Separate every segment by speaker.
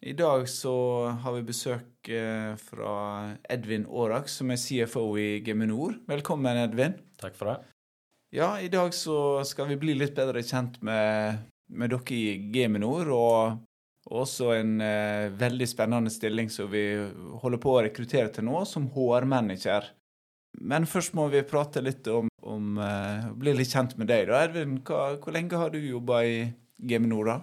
Speaker 1: I dag så har vi besøk uh, fra Edvin Aarak, som er CFO i Geminor. Velkommen, Edvin.
Speaker 2: Takk for det.
Speaker 1: Ja, i dag så skal vi bli litt bedre kjent med, med dere i Geminor, og også en veldig spennende stilling som vi holder på å rekruttere til nå, som HR-manager. Men først må vi prate litt om, om eh, Bli litt kjent med deg, da. Edvin, hva, hvor lenge har du jobba i Geminor, da?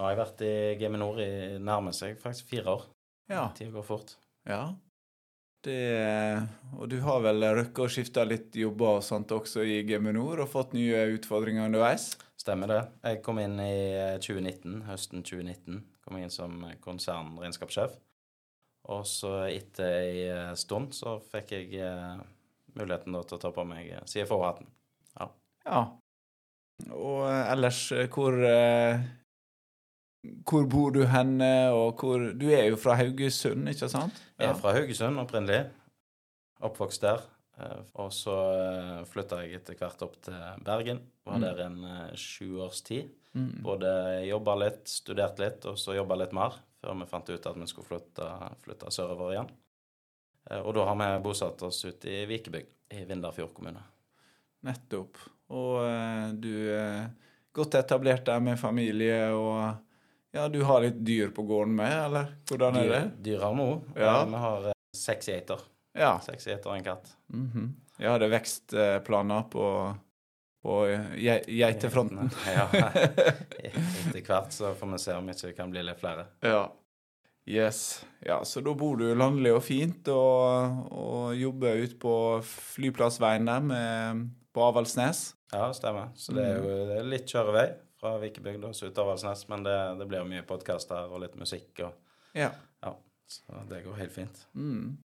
Speaker 2: Nå har jeg vært i Geminor i nærmer seg faktisk fire år.
Speaker 1: Ja.
Speaker 2: Tida går fort.
Speaker 1: Ja. Det, og du har vel røkket å skifte litt jobber og sånt også i Geminor, og fått nye utfordringer underveis?
Speaker 2: Stemmer det. Jeg kom inn i 2019, høsten 2019. Kom inn som konsernregnskapssjef. Og så etter ei stund så fikk jeg eh, muligheten til å ta på meg CFO-hatten. Ja.
Speaker 1: ja. Og ellers, hvor Hvor bor du henne, og hvor Du er jo fra Haugesund, ikke sant?
Speaker 2: Ja. Jeg er fra Haugesund opprinnelig. Oppvokst der. Og så flytta jeg etter hvert opp til Bergen. Var mm. der en sju års tid. Mm. Både jobba litt, studert litt, og så jobba litt mer før vi fant ut at vi skulle flytte, flytte sørover igjen. Eh, og da har vi bosatt oss ute i Vikebygd i Vindafjord kommune.
Speaker 1: Nettopp. Og eh, du er godt etablert der med familie, og ja, du har litt dyr på gården med, eller hvordan er det?
Speaker 2: Dyr, dyr har vi òg. Ja. Vi har eh, seks geiter.
Speaker 1: Ja.
Speaker 2: Seks geiter og en katt.
Speaker 1: Mm -hmm. Ja, det er vekstplaner på på geitefronten.
Speaker 2: ja. Etter hvert så får vi se om ikke det kan bli litt flere.
Speaker 1: Ja. Yes. Ja, så da bor du landlig og fint og, og jobber ut på flyplassveien der med, på Avaldsnes?
Speaker 2: Ja, stemmer. Så det er jo mm. det er litt kjørevei fra Vikebygd og Sutavalsnes, men det, det blir mye podkaster og litt musikk og
Speaker 1: ja.
Speaker 2: ja. Så det går helt fint.
Speaker 1: Mm.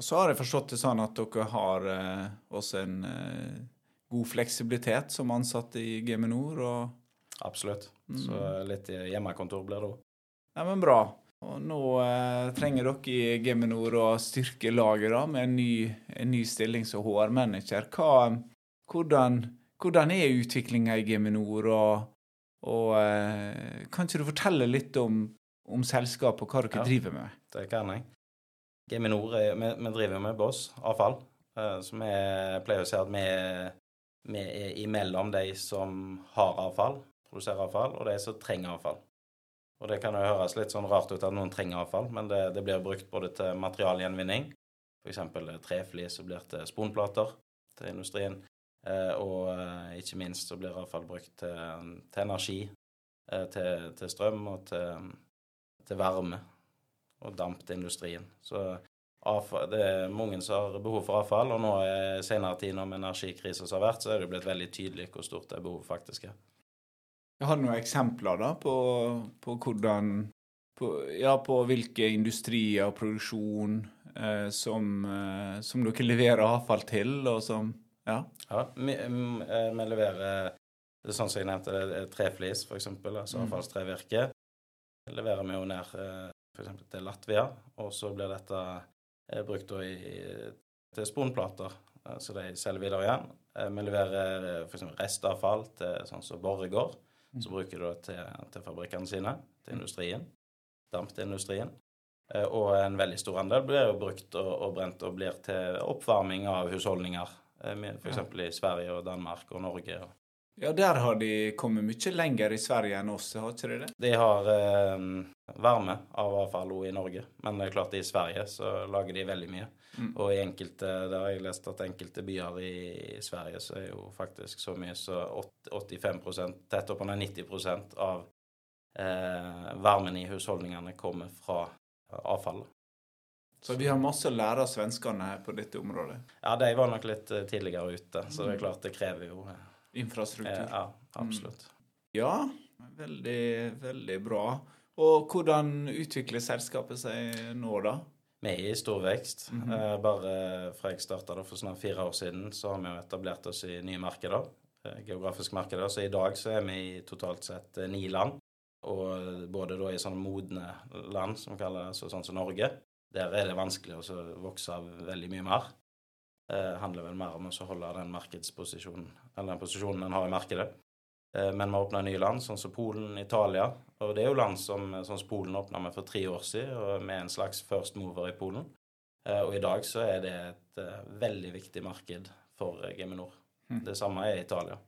Speaker 1: Så har jeg forstått det sånn at dere har eh, også en eh, god fleksibilitet som ansatte i Geminor? Og...
Speaker 2: Absolutt. Mm. Så litt hjemmekontor blir det òg.
Speaker 1: Ja, men bra. Og nå eh, trenger dere i Geminor å styrke laget da, med en ny, en ny stilling som HR-manager. Hvordan, hvordan, er utviklinga i Geminor, og, og eh, kan ikke du fortelle litt om, om selskapet og hva dere ja, driver med?
Speaker 2: Det kan jeg. Geminor vi, vi driver med Boss avfall. Eh, så vi pleier å si at vi vi er imellom de som har avfall, produserer avfall, og de som trenger avfall. Og det kan jo høres litt sånn rart ut at noen trenger avfall, men det, det blir brukt både til materialgjenvinning, f.eks. treflis som blir til sponplater til industrien, og eh, ikke minst så blir avfall brukt til, til energi, eh, til, til, strøm og til, til varme og damp til industrien. Så avfall, det er mange som har behov for avfall, og nå i senere tid når som har vært, så er det blitt veldig tydelig hvor stort det behovet faktisk er.
Speaker 1: Jeg har noen eksempler da på, på hvordan på, Ja, på hvilke industrier og produksjon eh, som, eh, som, dere leverer avfall til, og som Ja.
Speaker 2: ja vi, eh, vi leverer er sånn som jeg nevnte, treflis, f.eks., altså mm. avfallstrevirke. leverer vi jo ned eh, f.eks. til Latvia, og så blir dette er brukt i, til sponplater, eh, så de selger videre igjen. Eh, vi leverer eh, f.eks. restavfall til sånn som Borregaard, så mm. bruker du det til, til fabrikkene sine, til industrien. Damp til industrien. Og en veldig stor andel blir jo brukt og, og brent og blir til oppvarming av husholdninger, f.eks. i Sverige og Danmark og Norge.
Speaker 1: ja, der har de kommet mye lenger i Sverige enn oss, har ikke de det?
Speaker 2: De har eh, varme av avfall i Norge, men det er klart i Sverige så lager de veldig mye. Mm. Og i enkelte, der har jeg lest at enkelte byer i, i Sverige så er jo faktisk så mye så 85% tett oppunder 90% av eh, varmen i husholdningene kommer fra avfallet.
Speaker 1: Så vi har masse å lære av svenskene på dette området?
Speaker 2: Ja, de var nok litt eh, tidligere ute, så det er klart det krever jo eh,
Speaker 1: infrastruktur.
Speaker 2: Ja, absolutt. Mm.
Speaker 1: Ja, veldig, veldig bra. Og hvordan utvikler selskapet seg nå, da?
Speaker 2: Vi er i stor vekst.
Speaker 1: Mm
Speaker 2: -hmm. bare fra jeg starta for snart fire år siden, så har vi jo etablert oss i nye markeder. Geografiske markeder. Så i dag så er vi i totalt sett ni land. Og både da i sånne modne land, som vi kaller det, så sånn som Norge. Der er det vanskelig å vokse av veldig mye mer. Det handler vel mer om å holde den markedsposisjonen, eller den posisjonen en har i markedet. Eh, Men vi åpna nye land, sånn som Polen, Italia. Og det er jo land som sånn som Polen åpna med for tre år siden, med en slags first mover i Polen. Eh, Og i dag så er det et eh, veldig viktig marked for eh, Geminor.
Speaker 1: Mhm.
Speaker 2: Det samme er Italia.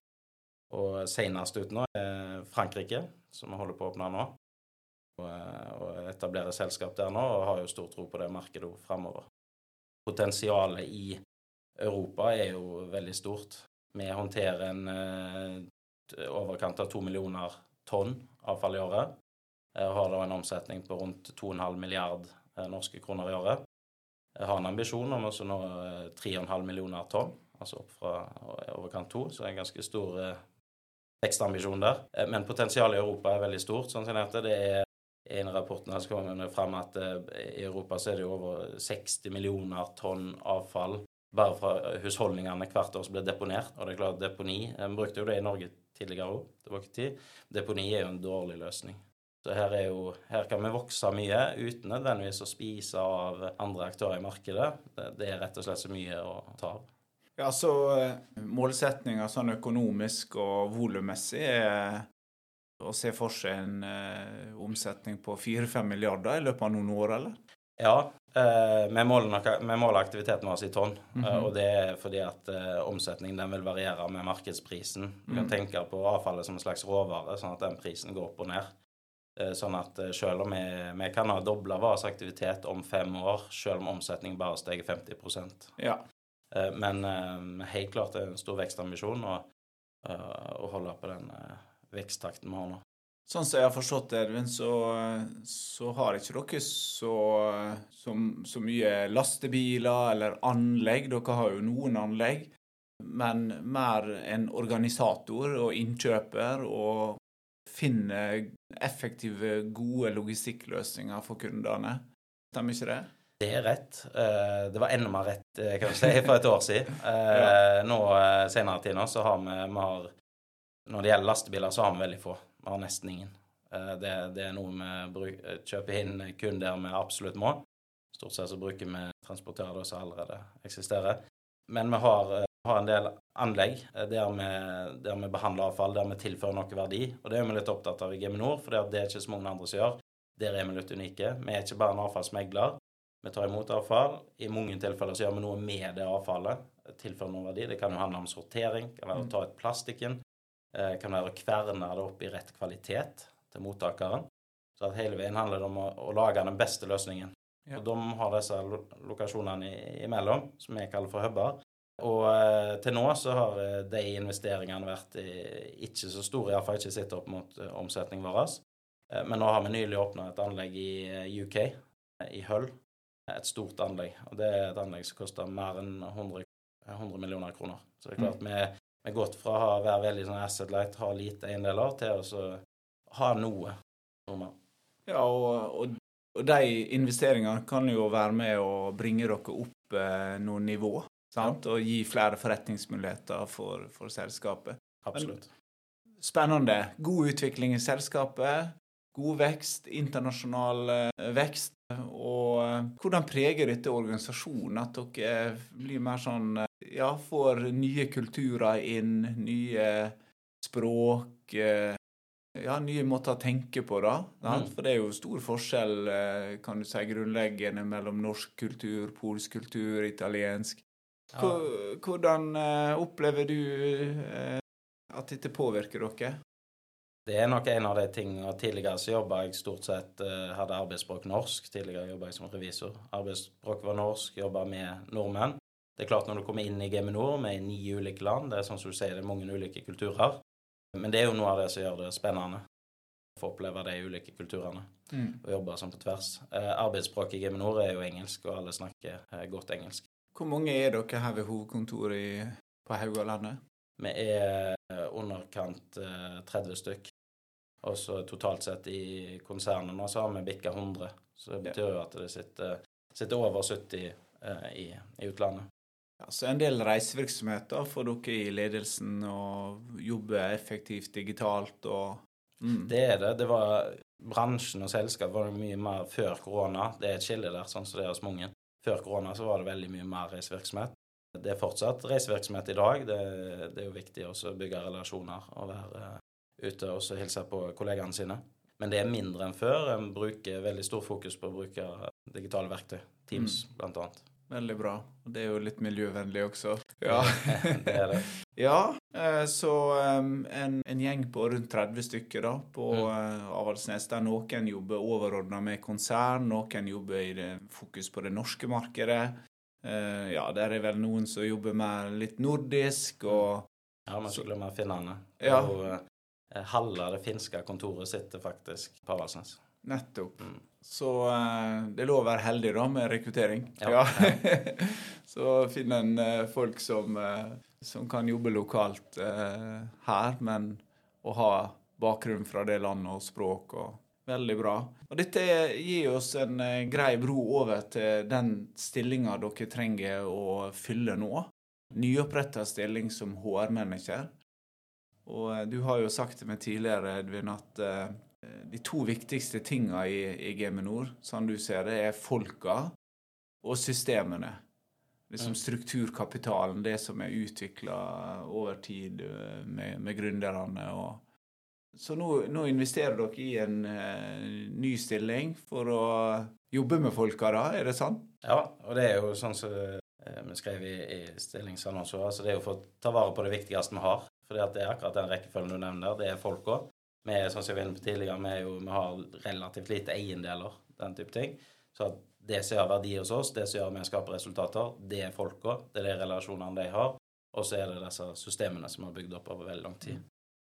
Speaker 2: Og senest ut nå er Frankrike, som vi holder på å åpne nå. Og, etablere selskap der nå, og har jo stor tro på det markedet fremover. Potensialet i Europa er jo veldig stort. Vi håndterer en eh, overkant av to millioner tonn avfall i året. Jeg har da en omsetning på rundt 2,5 milliard eh, norske kroner i året. Jeg har en ambisjon om å nå eh, 3,5 millioner tonn, altså opp fra overkant to, så det er en ganske stor eh, vekstambisjon der. Eh, Men potensialet i Europa er veldig stort. sånn som det er en av rapportene så kom det frem at eh, i Europa så er det over 60 millioner tonn avfall bare fra husholdningene hvert år som blir deponert. Og det er klart deponi Vi brukte jo det i Norge tidligere òg, tilbake i tid. Deponi er jo en dårlig løsning. Så her, er jo, her kan vi vokse mye uten nødvendigvis å spise av andre aktører i markedet. Det, det er rett og slett så mye å ta av.
Speaker 1: Ja, så Målsettinga sånn økonomisk og volummessig er å se for seg en eh, omsetning på 4-5 milliarder i løpet av noen år, eller?
Speaker 2: Ja, eh, vi, måler måler aktiviteten vår i tonn. eh,
Speaker 1: Mhm.
Speaker 2: Og det er fordi at eh, omsetningen den vil variere med markedsprisen. Du kan
Speaker 1: Mhm.
Speaker 2: tenke på avfallet som en slags råvare, sånn at den prisen går opp og ned. Eh, Sånn at eh, selv om vi, vi kan ha dobla vår aktivitet om fem år, selv om omsetningen bare steg 50%
Speaker 1: Ja.
Speaker 2: Eh, Men eh, helt klart det er en stor vekstambisjon å, eh, å holde på den eh, veksttakten vi har nå.
Speaker 1: Sånn som jeg har forstått det, Edvin, så, så har ikke dere så, så, så mye lastebiler eller anlegg. Dere har jo noen anlegg, men mer en organisator og innkjøper og finne effektive, gode logistikkløsninger for kundene. Stemmer ikke det?
Speaker 2: Det er rett. Eh, Det var enda mer rett, eh, kan du si, for et år siden. Eh, Nå senere tid nå, så har vi, vi har, Når det gjelder lastebiler, så har vi veldig få. Vi har nesten ingen. Eh, Det, det er noe vi bruk, kjøper inn kun der vi absolutt må. Stort sett så bruker vi transportører som allerede eksisterer. Men vi har, eh, har en del anlegg eh, der vi, der vi behandler avfall, der vi tilfører noe verdi. Og det er vi litt opptatt av i Geminor, for det er ikke så mange andre som gjør. Der er vi litt unike. Vi er ikke bare en avfallsmegler. Vi tar imot avfall. I mange tilfeller så gjør vi noe med det avfallet. Tilfører noe verdi. Det kan jo handle om sortering. eller ta ut plastikken. Det kan være å kverne det opp i rett kvalitet til mottakeren. Så at hele veien handler det om å, å lage den beste løsningen.
Speaker 1: Ja.
Speaker 2: Og de har disse lo lokasjonene imellom, som jeg kaller for huber. Og eh, til nå så har eh, de investeringene vært eh, ikke så store, iallfall ikke sett opp mot eh, omsetningen vår. Eh, men nå har vi nylig åpna et anlegg i eh, UK, eh, i Hull. Et stort anlegg. Og det er et anlegg som koster mer enn 100, 100 millioner kroner. Så det er klart vi vi har gått fra å være veldig sånn asset light, ha lite eiendeler, til å så ha noe. Noe.
Speaker 1: Ja, og, og, og de investeringene kan jo være med å bringe dere opp eh, noen nivå. Sant? Og gi flere forretningsmuligheter for, for selskapet.
Speaker 2: Absolutt.
Speaker 1: Spennende. God utvikling i selskapet. God vekst, internasjonal eh, vekst. Og eh, hvordan preger dette organisasjonen? At dere blir mer sånn eh, Ja, får nye kulturer inn, nye språk eh, Ja, nye måter å tenke på, da.
Speaker 2: Mm.
Speaker 1: For det er jo stor forskjell, eh, kan du si, grunnleggende mellom norsk kultur, polsk kultur, italiensk.
Speaker 2: Ja.
Speaker 1: Hvordan eh, opplever du at dette påvirker dere?
Speaker 2: Det er nok en av de tingene Tidligere så jobba jeg stort sett Hadde arbeidsspråk norsk. Tidligere jobba jeg som revisor. Arbeidsspråk var norsk, jobba med nordmenn. Det er klart Når du kommer inn i Geminor med ni ulike land, det er sånn som du sier, det er mange ulike kulturer. Men det er jo noe av det som gjør det spennende. Få oppleve de ulike kulturene og jobbe sånn på tvers. Eh, arbeidsspråket i Geminor er jo engelsk, og alle snakker eh, godt engelsk.
Speaker 1: Hvor mange er dere her ved hovedkontoret i, på Haugalandet?
Speaker 2: Vi er eh, underkant eh, 30 stykk. Og så totalt sett i konsernet nå så har vi bikka 100. Så det betyr jo at det sitter sitter over 70 eh, i, i, utlandet.
Speaker 1: Ja, så en del reisevirksomheter får dere i ledelsen og jobber effektivt digitalt og
Speaker 2: mm. Det er det. Det var Bransjen og selskap var mye mer før korona. Det er et skille der, sånn som det er hos mange. Før korona så var det veldig mye mer reisevirksomhet. Det er fortsatt reisevirksomhet i dag. Det, det er jo viktig å bygge relasjoner og være ute og hilse på kollegaene sine. Men det er mindre enn før. En bruker veldig stor fokus på å bruke digitale verktøy. Teams, mm. blant annet.
Speaker 1: Veldig bra. Og det er jo litt miljøvennlig også.
Speaker 2: Ja, det er det.
Speaker 1: ja, eh, så en, en, gjeng på rundt 30 stykker da, på mm. Eh, Avaldsnes, der noen jobber overordna med konsern, noen jobber i det, fokus på det norske markedet. Eh, ja, der er vel noen som jobber med litt nordisk og
Speaker 2: Ja, man skal glemme finnene.
Speaker 1: Ja.
Speaker 2: Og halve det finske kontoret sitter faktisk på Avaldsnes.
Speaker 1: Nettopp. Mm. Så uh, det er lov å være heldig da med rekruttering.
Speaker 2: Ja. ja.
Speaker 1: så finne en uh, folk som, uh, som, kan jobbe lokalt her, men å ha bakgrunn fra det landet og språk. og Veldig bra. Og Dette gir oss en grei bro over til den stillinga dere trenger å fylle nå. Nyoppretta stilling som HR-manager. Og du har jo sagt til meg tidligere, Edvin, at de to viktigste tinga i, i Geminor, sånn du ser det, er folka og systemene. Liksom strukturkapitalen, det som er utvikla over tid eh, med, med gründerne. Så nå, nå, investerer dere i en uh, ny stilling for å jobbe med folka, da? Er det sant?
Speaker 2: Ja, og det er jo sånn som uh, vi skrev i, i stillingsannonsen. Altså det er jo for å ta vare på det viktigste vi har. For det er akkurat den rekkefølgen du nevner. Det er folka. Vi, sånn som jeg var inne på tidligere, vi, jo, vi, har relativt lite eiendeler, den type ting. Så det som gjør verdi hos oss, det som gjør at vi skaper resultater, det er folka. Det er de relasjonene de har. Og så er det disse systemene som vi har bygd opp over veldig lang tid.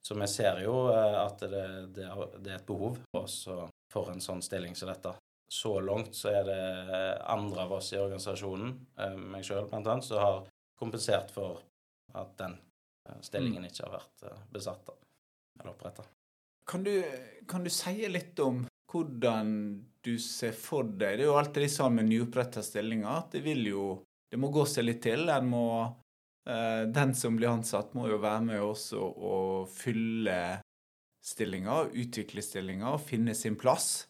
Speaker 2: Så vi ser jo eh, at det, det, det er et behov for for en sånn stilling som dette. Så langt så er det andre av oss i organisasjonen, eh, meg sjøl annet, som har kompensert for at den eh, stillingen mm. ikke har vært besatt eller oppretta.
Speaker 1: Kan du, kan du si litt om hvordan du ser for deg Det er jo alltid litt sånn med nyoppretta stillinger at det vil jo Det må gå seg litt til. En må eh, Den som blir ansatt, må jo være med også og fylle stillinga, utvikle stillinga og finne sin plass.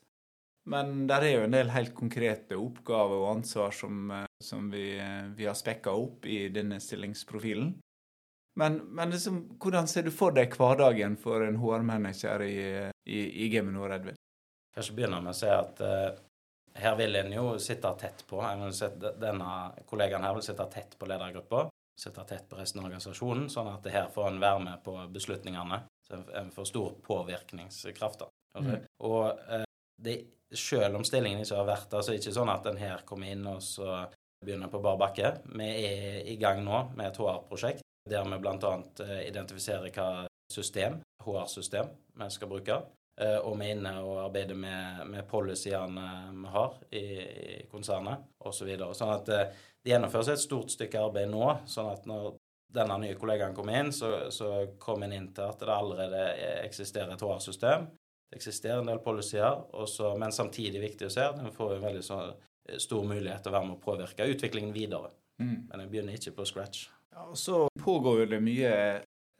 Speaker 1: Men der er jo en del helt konkrete oppgaver og ansvar som, eh, som vi, eh, vi, har spekka opp i denne stillingsprofilen. Men, men liksom, hvordan ser du for deg hverdagen for en HR-manager i, i, i Geminor, Edvin?
Speaker 2: Kanskje begynner med å si at uh, her vil en jo sitte tett på. Sette, denne kollegaen her vil sitte tett på ledergruppa. Sitte tett på resten av organisasjonen, sånn at her får en være med på beslutningene. Så en får stor påvirkningskraft. Mm. Og uh, det, selv om stillingen ikke har vært der, så er det ikke sånn at en her kommer inn og så begynner på bar bakke. Vi er i gang nå med et HR-prosjekt der vi bl.a. Eh, identifiserer hva system, HR-system, vi skal bruke. Eh, og vi er inne og arbeider med, med policyene vi har i, i konsernet osv. Så sånn at eh, det gjennomføres et stort stykke arbeid nå. sånn at når denne nye kollegaen kommer inn, så, så kommer en inn til at det allerede eksisterer et HR-system. Det eksisterer en del policyer, også, men samtidig viktig å se at en får en veldig så, stor mulighet til å være med å påvirke utviklingen videre. Mm. Men en begynner ikke på scratch.
Speaker 1: Ja, og Så pågår det mye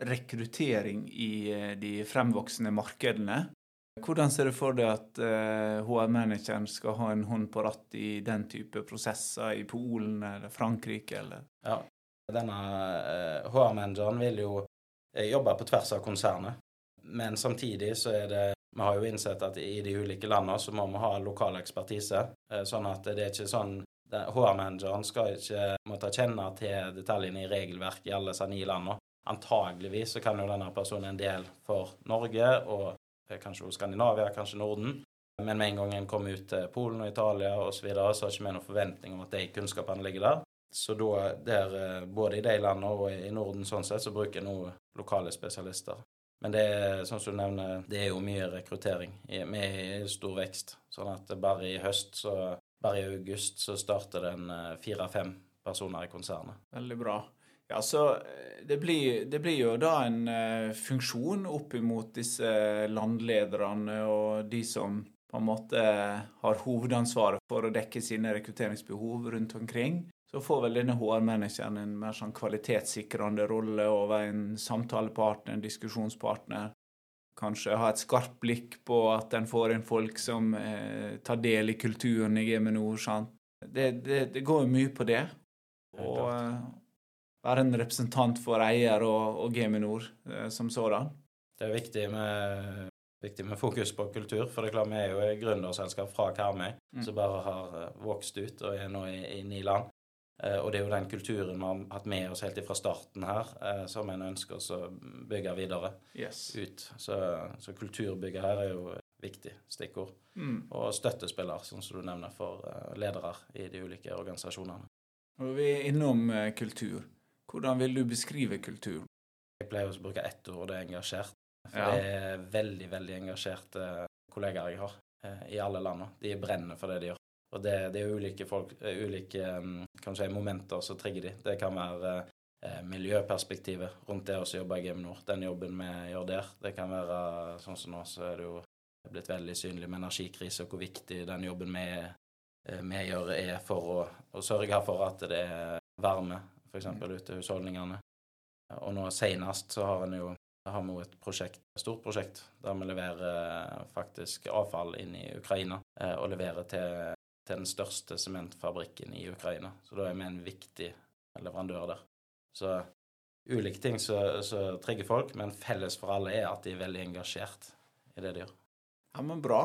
Speaker 1: rekruttering i eh, de fremvoksende markedene. Hvordan ser du for deg at HR-manageren eh, skal ha en hånd på rattet i den type prosesser i Polen eller Frankrike? Eller?
Speaker 2: Ja, denne HR-manageren eh, vil jo jobbe på tvers av konsernet. Men samtidig så er det Vi har jo innsett at i de ulike landene så må vi ha lokal ekspertise. Sånn at det er ikke sånn HR-manageren skal ikke måtte kjenne til detaljene i regelverk i alle disse ni landene. Antageligvis så kan jo denne personen en del for Norge og eh, kanskje Skandinavia, kanskje Norden. Men med en gang en kommer ut til Polen og Italia osv., så, videre, så har ikke vi noen forventning om at de kunnskapene ligger der. Så da, der, eh, både i de landene og i Norden sånn sett, så bruker en nå lokale spesialister. Men det er, som du nevner, det er jo mye rekruttering. Vi er i stor vekst. Sånn at bare i høst så bare i august så starter det en eh, fire-fem personer i konsernet.
Speaker 1: Veldig bra. Ja, så eh, det blir, det blir jo da en uh, funksjon opp imot disse landlederne og de som på en måte har hovedansvaret for å dekke sine rekrutteringsbehov rundt omkring, så får vel denne HR-manageren en mer sånn kvalitetssikrende rolle og være en samtalepartner, en diskusjonspartner. Kanskje ha et skarpt blikk på at en får inn folk som eh, tar del i kulturen i Game Nord. Sant? Det, det, det går jo mye på det. Og eh, være en representant for eier og, og Geminor eh, som sådan.
Speaker 2: Det er viktig med, viktig med, fokus på kultur, for det er klart vi er jo et gründerselskap fra Karmøy mm. som bare har eh, vokst ut og er nå i, i ni land. Eh, og det er jo den kulturen vi har hatt med oss helt fra starten her, eh, som en ønsker oss å bygge videre
Speaker 1: yes.
Speaker 2: ut. Så, så kulturbygget her er jo viktig stikkord.
Speaker 1: Mm.
Speaker 2: Og støttespiller, sånn som du nevner, for eh, ledere i de ulike organisasjonene.
Speaker 1: Når vi er innom kultur. Hvordan vil du beskrive kultur?
Speaker 2: Jeg pleier å bruke ett ord, det er engasjert. For ja. det er veldig, veldig engasjerte kollegaer jeg har i alle landene. De brenner for det de gjør. Og det, det er ulike, folk, eh, ulike kanskje, momenter som trigger de. Det kan være eh, miljøperspektivet rundt det å jobbe i Game Nord. Den jobben vi gjør der. Det kan være sånn som nå, så er det jo blitt veldig synlig med energikrise og hvor viktig den jobben vi, eh, vi gjør, er for å, å, sørge for at det er varme, f.eks. ute i husholdningene. Og nå senest så har en jo har vi et prosjekt, et stort prosjekt der vi leverer faktisk avfall inn i Ukraina og leverer til til den største sementfabrikken i Ukraina. Så da er vi en viktig leverandør der. Så ulike ting som trigger folk, men felles for alle er at de er veldig engasjert i det de gjør.
Speaker 1: Ja, men bra.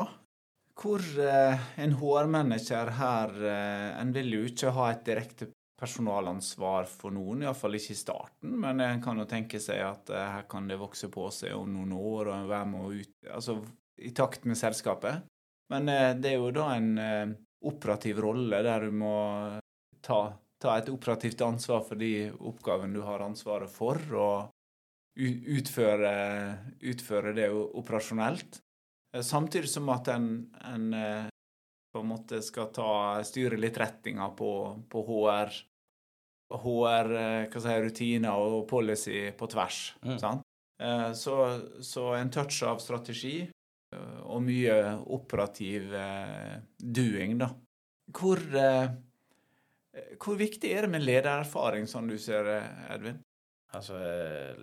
Speaker 1: Hvor eh, en HR-manager her eh, En vil jo ikke ha et direkte personalansvar for noen, iallfall ikke i starten, men en kan jo tenke seg at eh, her kan det vokse på seg om noen år og være med å ut... Altså i takt med selskapet. Men eh, det er jo da en eh, operativ rolle der du må ta, ta, et operativt ansvar for de oppgavene du har ansvaret for, og utføre, utføre det operasjonelt. Eh, samtidig som at en, en eh, på en måte skal ta, styre litt retninga på, på HR, HR eh, hva si, rutiner og policy på tvers. Mm. Så, så, en touch av strategi og mye operativ eh, doing, da. Hvor, eh, hvor viktig er det med ledererfaring, sånn du ser det, Edvin?
Speaker 2: Altså,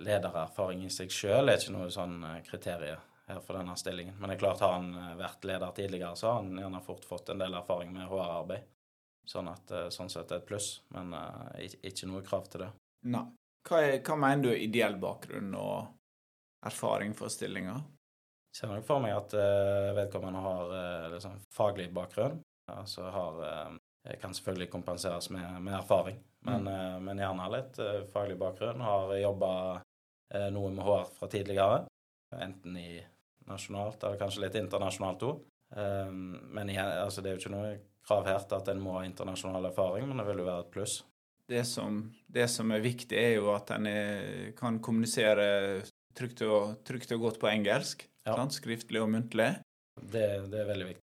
Speaker 2: Ledererfaring i seg sjøl er ikke noe sånn kriterium her for denne stillingen. Men det er klart, har han vært leder tidligere, så har han gjerne fort fått en del erfaring med HR-arbeid. Sånn at sånn sett er et pluss, men ikke noe krav til det.
Speaker 1: Nei. Hva, er, hva mener du er ideell bakgrunn og erfaring for stillinga?
Speaker 2: Ser nok for meg at uh, vedkommende har uh, liksom faglig bakgrunn. Altså har uh, Kan selvfølgelig kompenseres med, med erfaring, men, mm. men, gjerne litt faglig bakgrunn. Har jobba noe med HR fra tidligere, enten i nasjonalt eller kanskje litt internasjonalt òg. men igjen, altså, det er jo ikke noe krav her til at en må ha internasjonal erfaring, men det vil jo være et pluss.
Speaker 1: Det som, det som er viktig, er jo at en kan kommunisere trygt og, trygt og godt på engelsk. Ja. Skriftlig og muntlig.
Speaker 2: Det, det, er veldig viktig.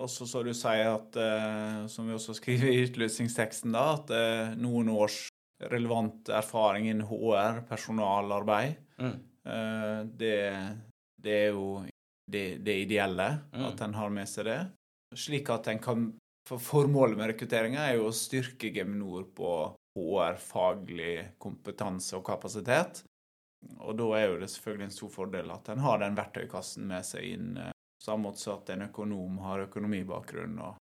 Speaker 1: Og så så du sier at, eh, som vi også skriver i utlysningsteksten, da, at eh, noen års relevant erfaring innen HR, personalarbeid, mm. eh, det, det, er jo det, det ideelle, mm. at en har med seg det. Slik at en kan For formålet med rekrutteringa er jo å styrke Geminor på HR-faglig kompetanse og kapasitet. Og da er jo det selvfølgelig en stor fordel at en har den verktøykassen med seg inn, eh, samme måte som at en økonom har økonomibakgrunn. Og...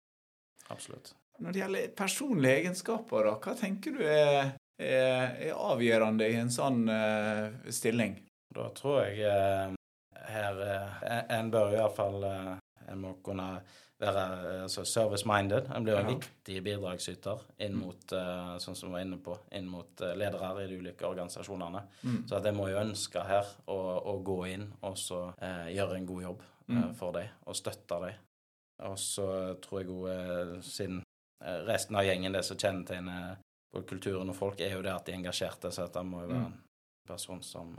Speaker 2: Absolutt.
Speaker 1: Når det gjelder personlige egenskaper, da, hva tenker du er, er, er avgjørende i en sånn uh, stilling?
Speaker 2: Da tror jeg uh, her uh, En bør iallfall uh, En må kunne være altså service-minded. En blir jo en ja. viktig bidragsyter inn mm. mot, uh, sånn som vi var inne på, inn mot uh, ledere i de ulike organisasjonene. Mm. Så at jeg må jo ønske her å, å gå inn og så uh, gjøre en god jobb mm. for dem, og støtte dem. Og så tror jeg jo, siden resten av gjengen, det som kjennetegner både kulturen og folk, er jo det at de er engasjerte, så at det må jo være mm. en person som,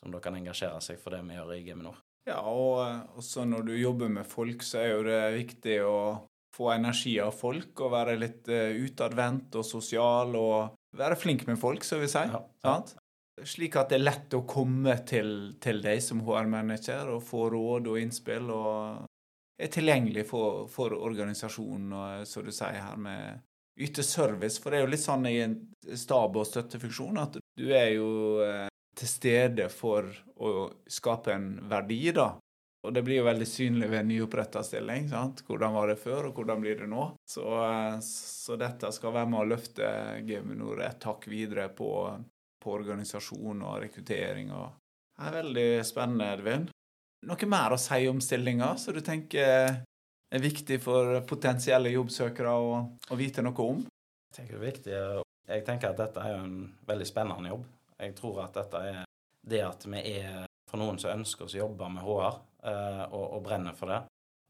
Speaker 2: som da kan engasjere seg for det vi gjør i Geminor.
Speaker 1: Ja, og eh, også når du jobber med folk, så er jo det viktig å få energi av folk og være litt uh, utadvendt og sosial og være flink med folk, så vil jeg si. Ja. Slik at det er lett å komme til, til deg som HR-manager og få råd og innspill og er tilgjengelig for, for organisasjonen, og, som du sier her, med yte service. For det er jo litt sånn i en stab- og støttefunksjon at du er jo eh, til stede for å skape en verdi, da. Og det blir jo veldig synlig ved en nyoppretta stilling. sant? Hvordan var det før, og hvordan blir det nå? Så, eh, så dette skal være med å løfte Geminor et hakk videre på, på organisasjon og rekruttering. og Det er veldig spennende, Edvin. Noe mer å si om stillinga som du tenker er viktig for potensielle jobbsøkere å, å vite noe om?
Speaker 2: Jeg tenker det er viktig. Jeg tenker at dette er en veldig spennende jobb. Jeg tror at dette er det at vi er for noen som ønsker oss å jobbe med HR, eh, og, og brenner for det.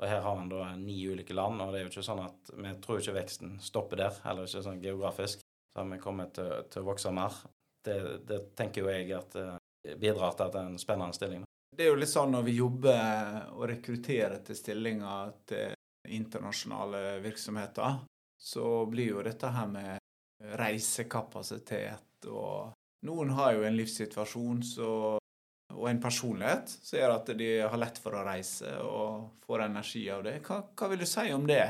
Speaker 2: Og her har en da ni ulike land, og det er jo ikke sånn at vi tror ikke veksten stopper der, heller ikke sånn geografisk. Så har vi kommet til, til å vokse mer. Det, det, tenker jo jeg at eh, bidrar til at det er en spennende stilling.
Speaker 1: Det er jo litt sånn når vi jobber og rekrutterer til stillinger til internasjonale virksomheter, så blir jo dette her med reisekapasitet og Noen har jo en livssituasjon så, og en personlighet som gjør at de har lett for å reise og får energi av det. Hva, hva vil du si om det?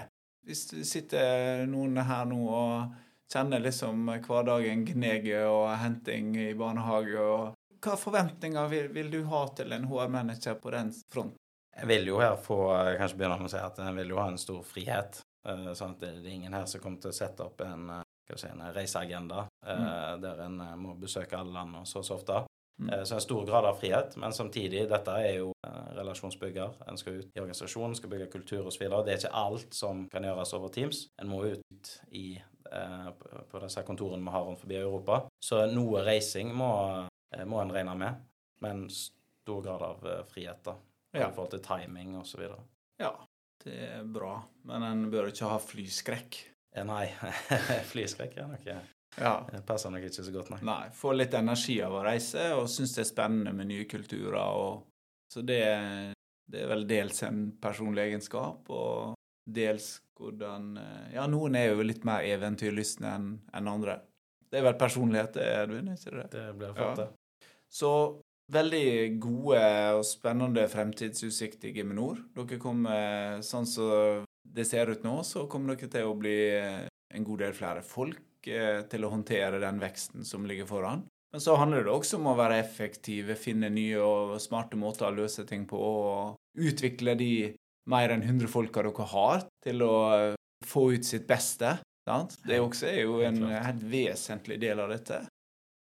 Speaker 1: Hvis det sitter noen her nå og kjenner liksom hverdagen gneger og henting i barnehage og hva forventninger vil, vil, du ha til en HR-manager på den fronten?
Speaker 2: Jeg vil jo her få kanskje begynne med å si at jeg vil jo ha en stor frihet. Eh, sånn at det, er ingen her som kommer til å sette opp en, eh, si, en reiseagenda mm. der en må besøke alle land og så så ofte. Mm. Så en stor grad av frihet, men samtidig, dette er jo relasjonsbygger. En skal ut i organisasjonen, skal bygge kultur osv. Det er ikke alt som kan gjøres over Teams. En må ut i, på disse kontorene vi har rundt forbi Europa. Så noe reising må, må en regne med, men stor grad av frihet, da ja. i forhold til timing osv.
Speaker 1: Ja, det er bra. Men en bør ikke ha flyskrekk.
Speaker 2: Nei, flyskrekk er nok
Speaker 1: ja.
Speaker 2: Det passer nok ikke så godt, nei.
Speaker 1: Nei, Få litt energi av å reise og syns det er spennende med nye kulturer. Og, så det, det, er vel dels en personlig egenskap, og dels hvordan Ja, noen er jo litt mer eventyrlystne enn en andre. Det er vel personlighet, det, Edvin? ikke det?
Speaker 2: Det blir det. Ja.
Speaker 1: Så veldig gode og spennende fremtidsutsikter i Geminor. Dere kommer, sånn som det ser ut nå, så kommer dere til å bli en god del flere folk eh, til å håndtere den veksten som ligger foran. Men så handler det også om å være effektive, finne nye og smarte måter å løse ting på, og utvikle de mer enn 100 folka dere har, til å få ut sitt beste. Sant? Det også er jo en helt vesentlig del av dette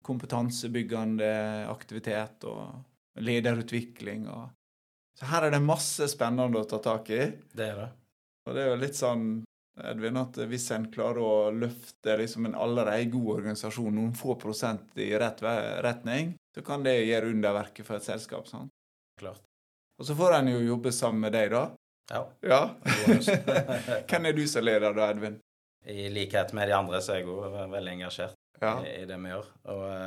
Speaker 1: kompetansebyggende aktivitet og lederutvikling. Og... Så her er det masse spennende å ta tak i.
Speaker 2: Det er det.
Speaker 1: Og det er jo litt sånn Edvin, at hvis en klarer å løfte liksom en allerede god organisasjon noen få prosent i rett retning, så kan det gjøre underverket for et selskap. sant?
Speaker 2: Klart.
Speaker 1: Og så får en jo jobbe sammen med deg, da.
Speaker 2: Ja.
Speaker 1: ja. Hvem er du som leder da, Edvin?
Speaker 2: I likhet med de andre så er jeg jo veldig engasjert ja. i, i, det vi gjør. Og eh,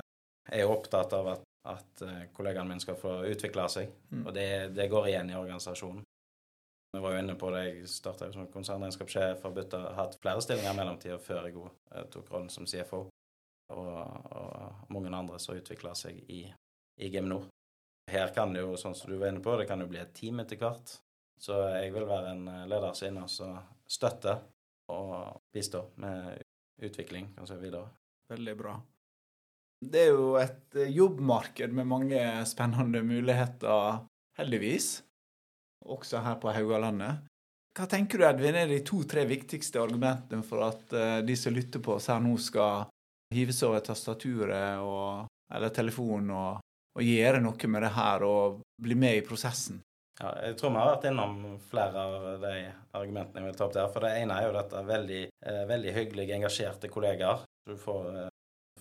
Speaker 2: jeg er opptatt av at, at eh, kollegaene mine skal få utvikle seg, mm. og det, det, går igjen i organisasjonen. Vi var jo inne på det, Jeg starta som konsernregnskapssjef og bytta, hatt flere stillinger i mellomtida før jeg eh, tok rollen som CFO, og, og mange andre som utvikla seg i, i Nord. Her kan det jo, sånn som du var inne på, det kan jo bli et team etter hvert. Så jeg vil være en leder som inne og støtter og bistår med utvikling kanskje videre.
Speaker 1: Veldig bra. Det er jo et eh, jobbmarked med mange spennende muligheter, heldigvis, også her på Haugalandet. Hva tenker du, Edvin, er de to-tre viktigste argumentene for at uh, de som lytter på oss her nå, skal hive seg over tastaturet og, eller telefonen og, og, gjøre noe med det her og bli med i prosessen?
Speaker 2: Ja, jeg tror vi har vært innom flere av de argumentene jeg vil ta opp der. For det ene er jo dette veldig, eh, veldig hyggelige, engasjerte kollegaer du får, eh,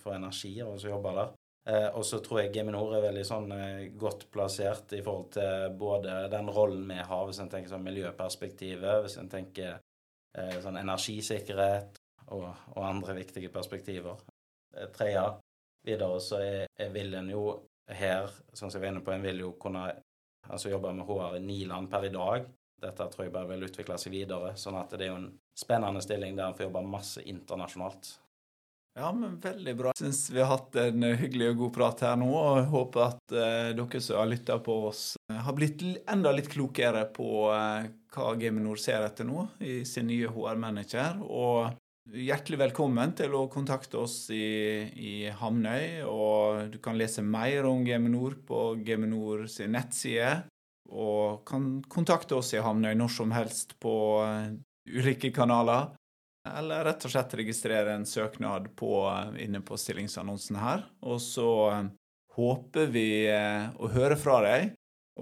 Speaker 2: får energi av å jobbe der. Eh, og så tror jeg Geminor er veldig sånn eh, godt plassert i forhold til både den rollen vi har, hvis en tenker sånn miljøperspektivet, hvis en tenker eh, sånn energisikkerhet og, og, andre viktige perspektiver. Eh, tredje. Videre så er, er vil en jo her, som jeg var inne på, en vil jo kunne altså jobbe med HR i ni land per i dag. Dette tror jeg bare vil utvikle seg videre. sånn at det er jo en spennende stilling der en får jobbe masse internasjonalt.
Speaker 1: Ja, men veldig bra. Jeg syns vi har hatt en hyggelig og god prat her nå, og jeg håper at uh, dere som har lytta på oss, uh, har blitt enda litt klokere på hva Geminor ser etter nå i sin nye HR-manager. Og hjertelig velkommen til å kontakte oss i, i Hamnøy. Og du kan lese mer om Geminor på Geminor sin nettside. Og kan kontakte oss i Hamnøy når som helst på ulike kanaler. Eller rett og slett registrere en søknad på, inne på stillingsannonsen her. Og så eh, håper vi eh, å høre fra deg.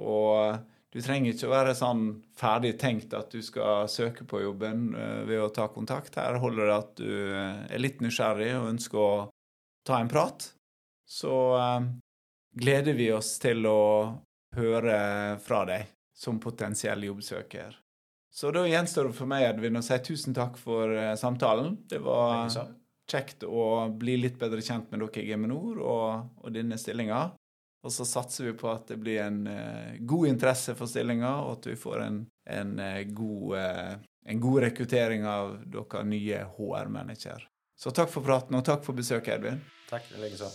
Speaker 1: Og du trenger ikke å være sånn ferdig tenkt at du skal søke på jobben eh, ved å ta kontakt. Her holder det at du er litt nysgjerrig og ønsker å ta en prat. Så gleder vi oss til å høre fra deg som potensiell jobbsøker. Så da gjenstår det for meg, Edvin, å si tusen takk for uh, samtalen. Det var kjekt å bli litt bedre kjent med dere i Geminor og, og denne stillinga. Og så satser vi på at det blir en uh, god interesse for stillinga, og at vi får en, en, uh, god, en god, rekruttering av dere nye HR-manager. Så takk for praten, og takk for besøket, Edvin.
Speaker 2: Takk, likeså.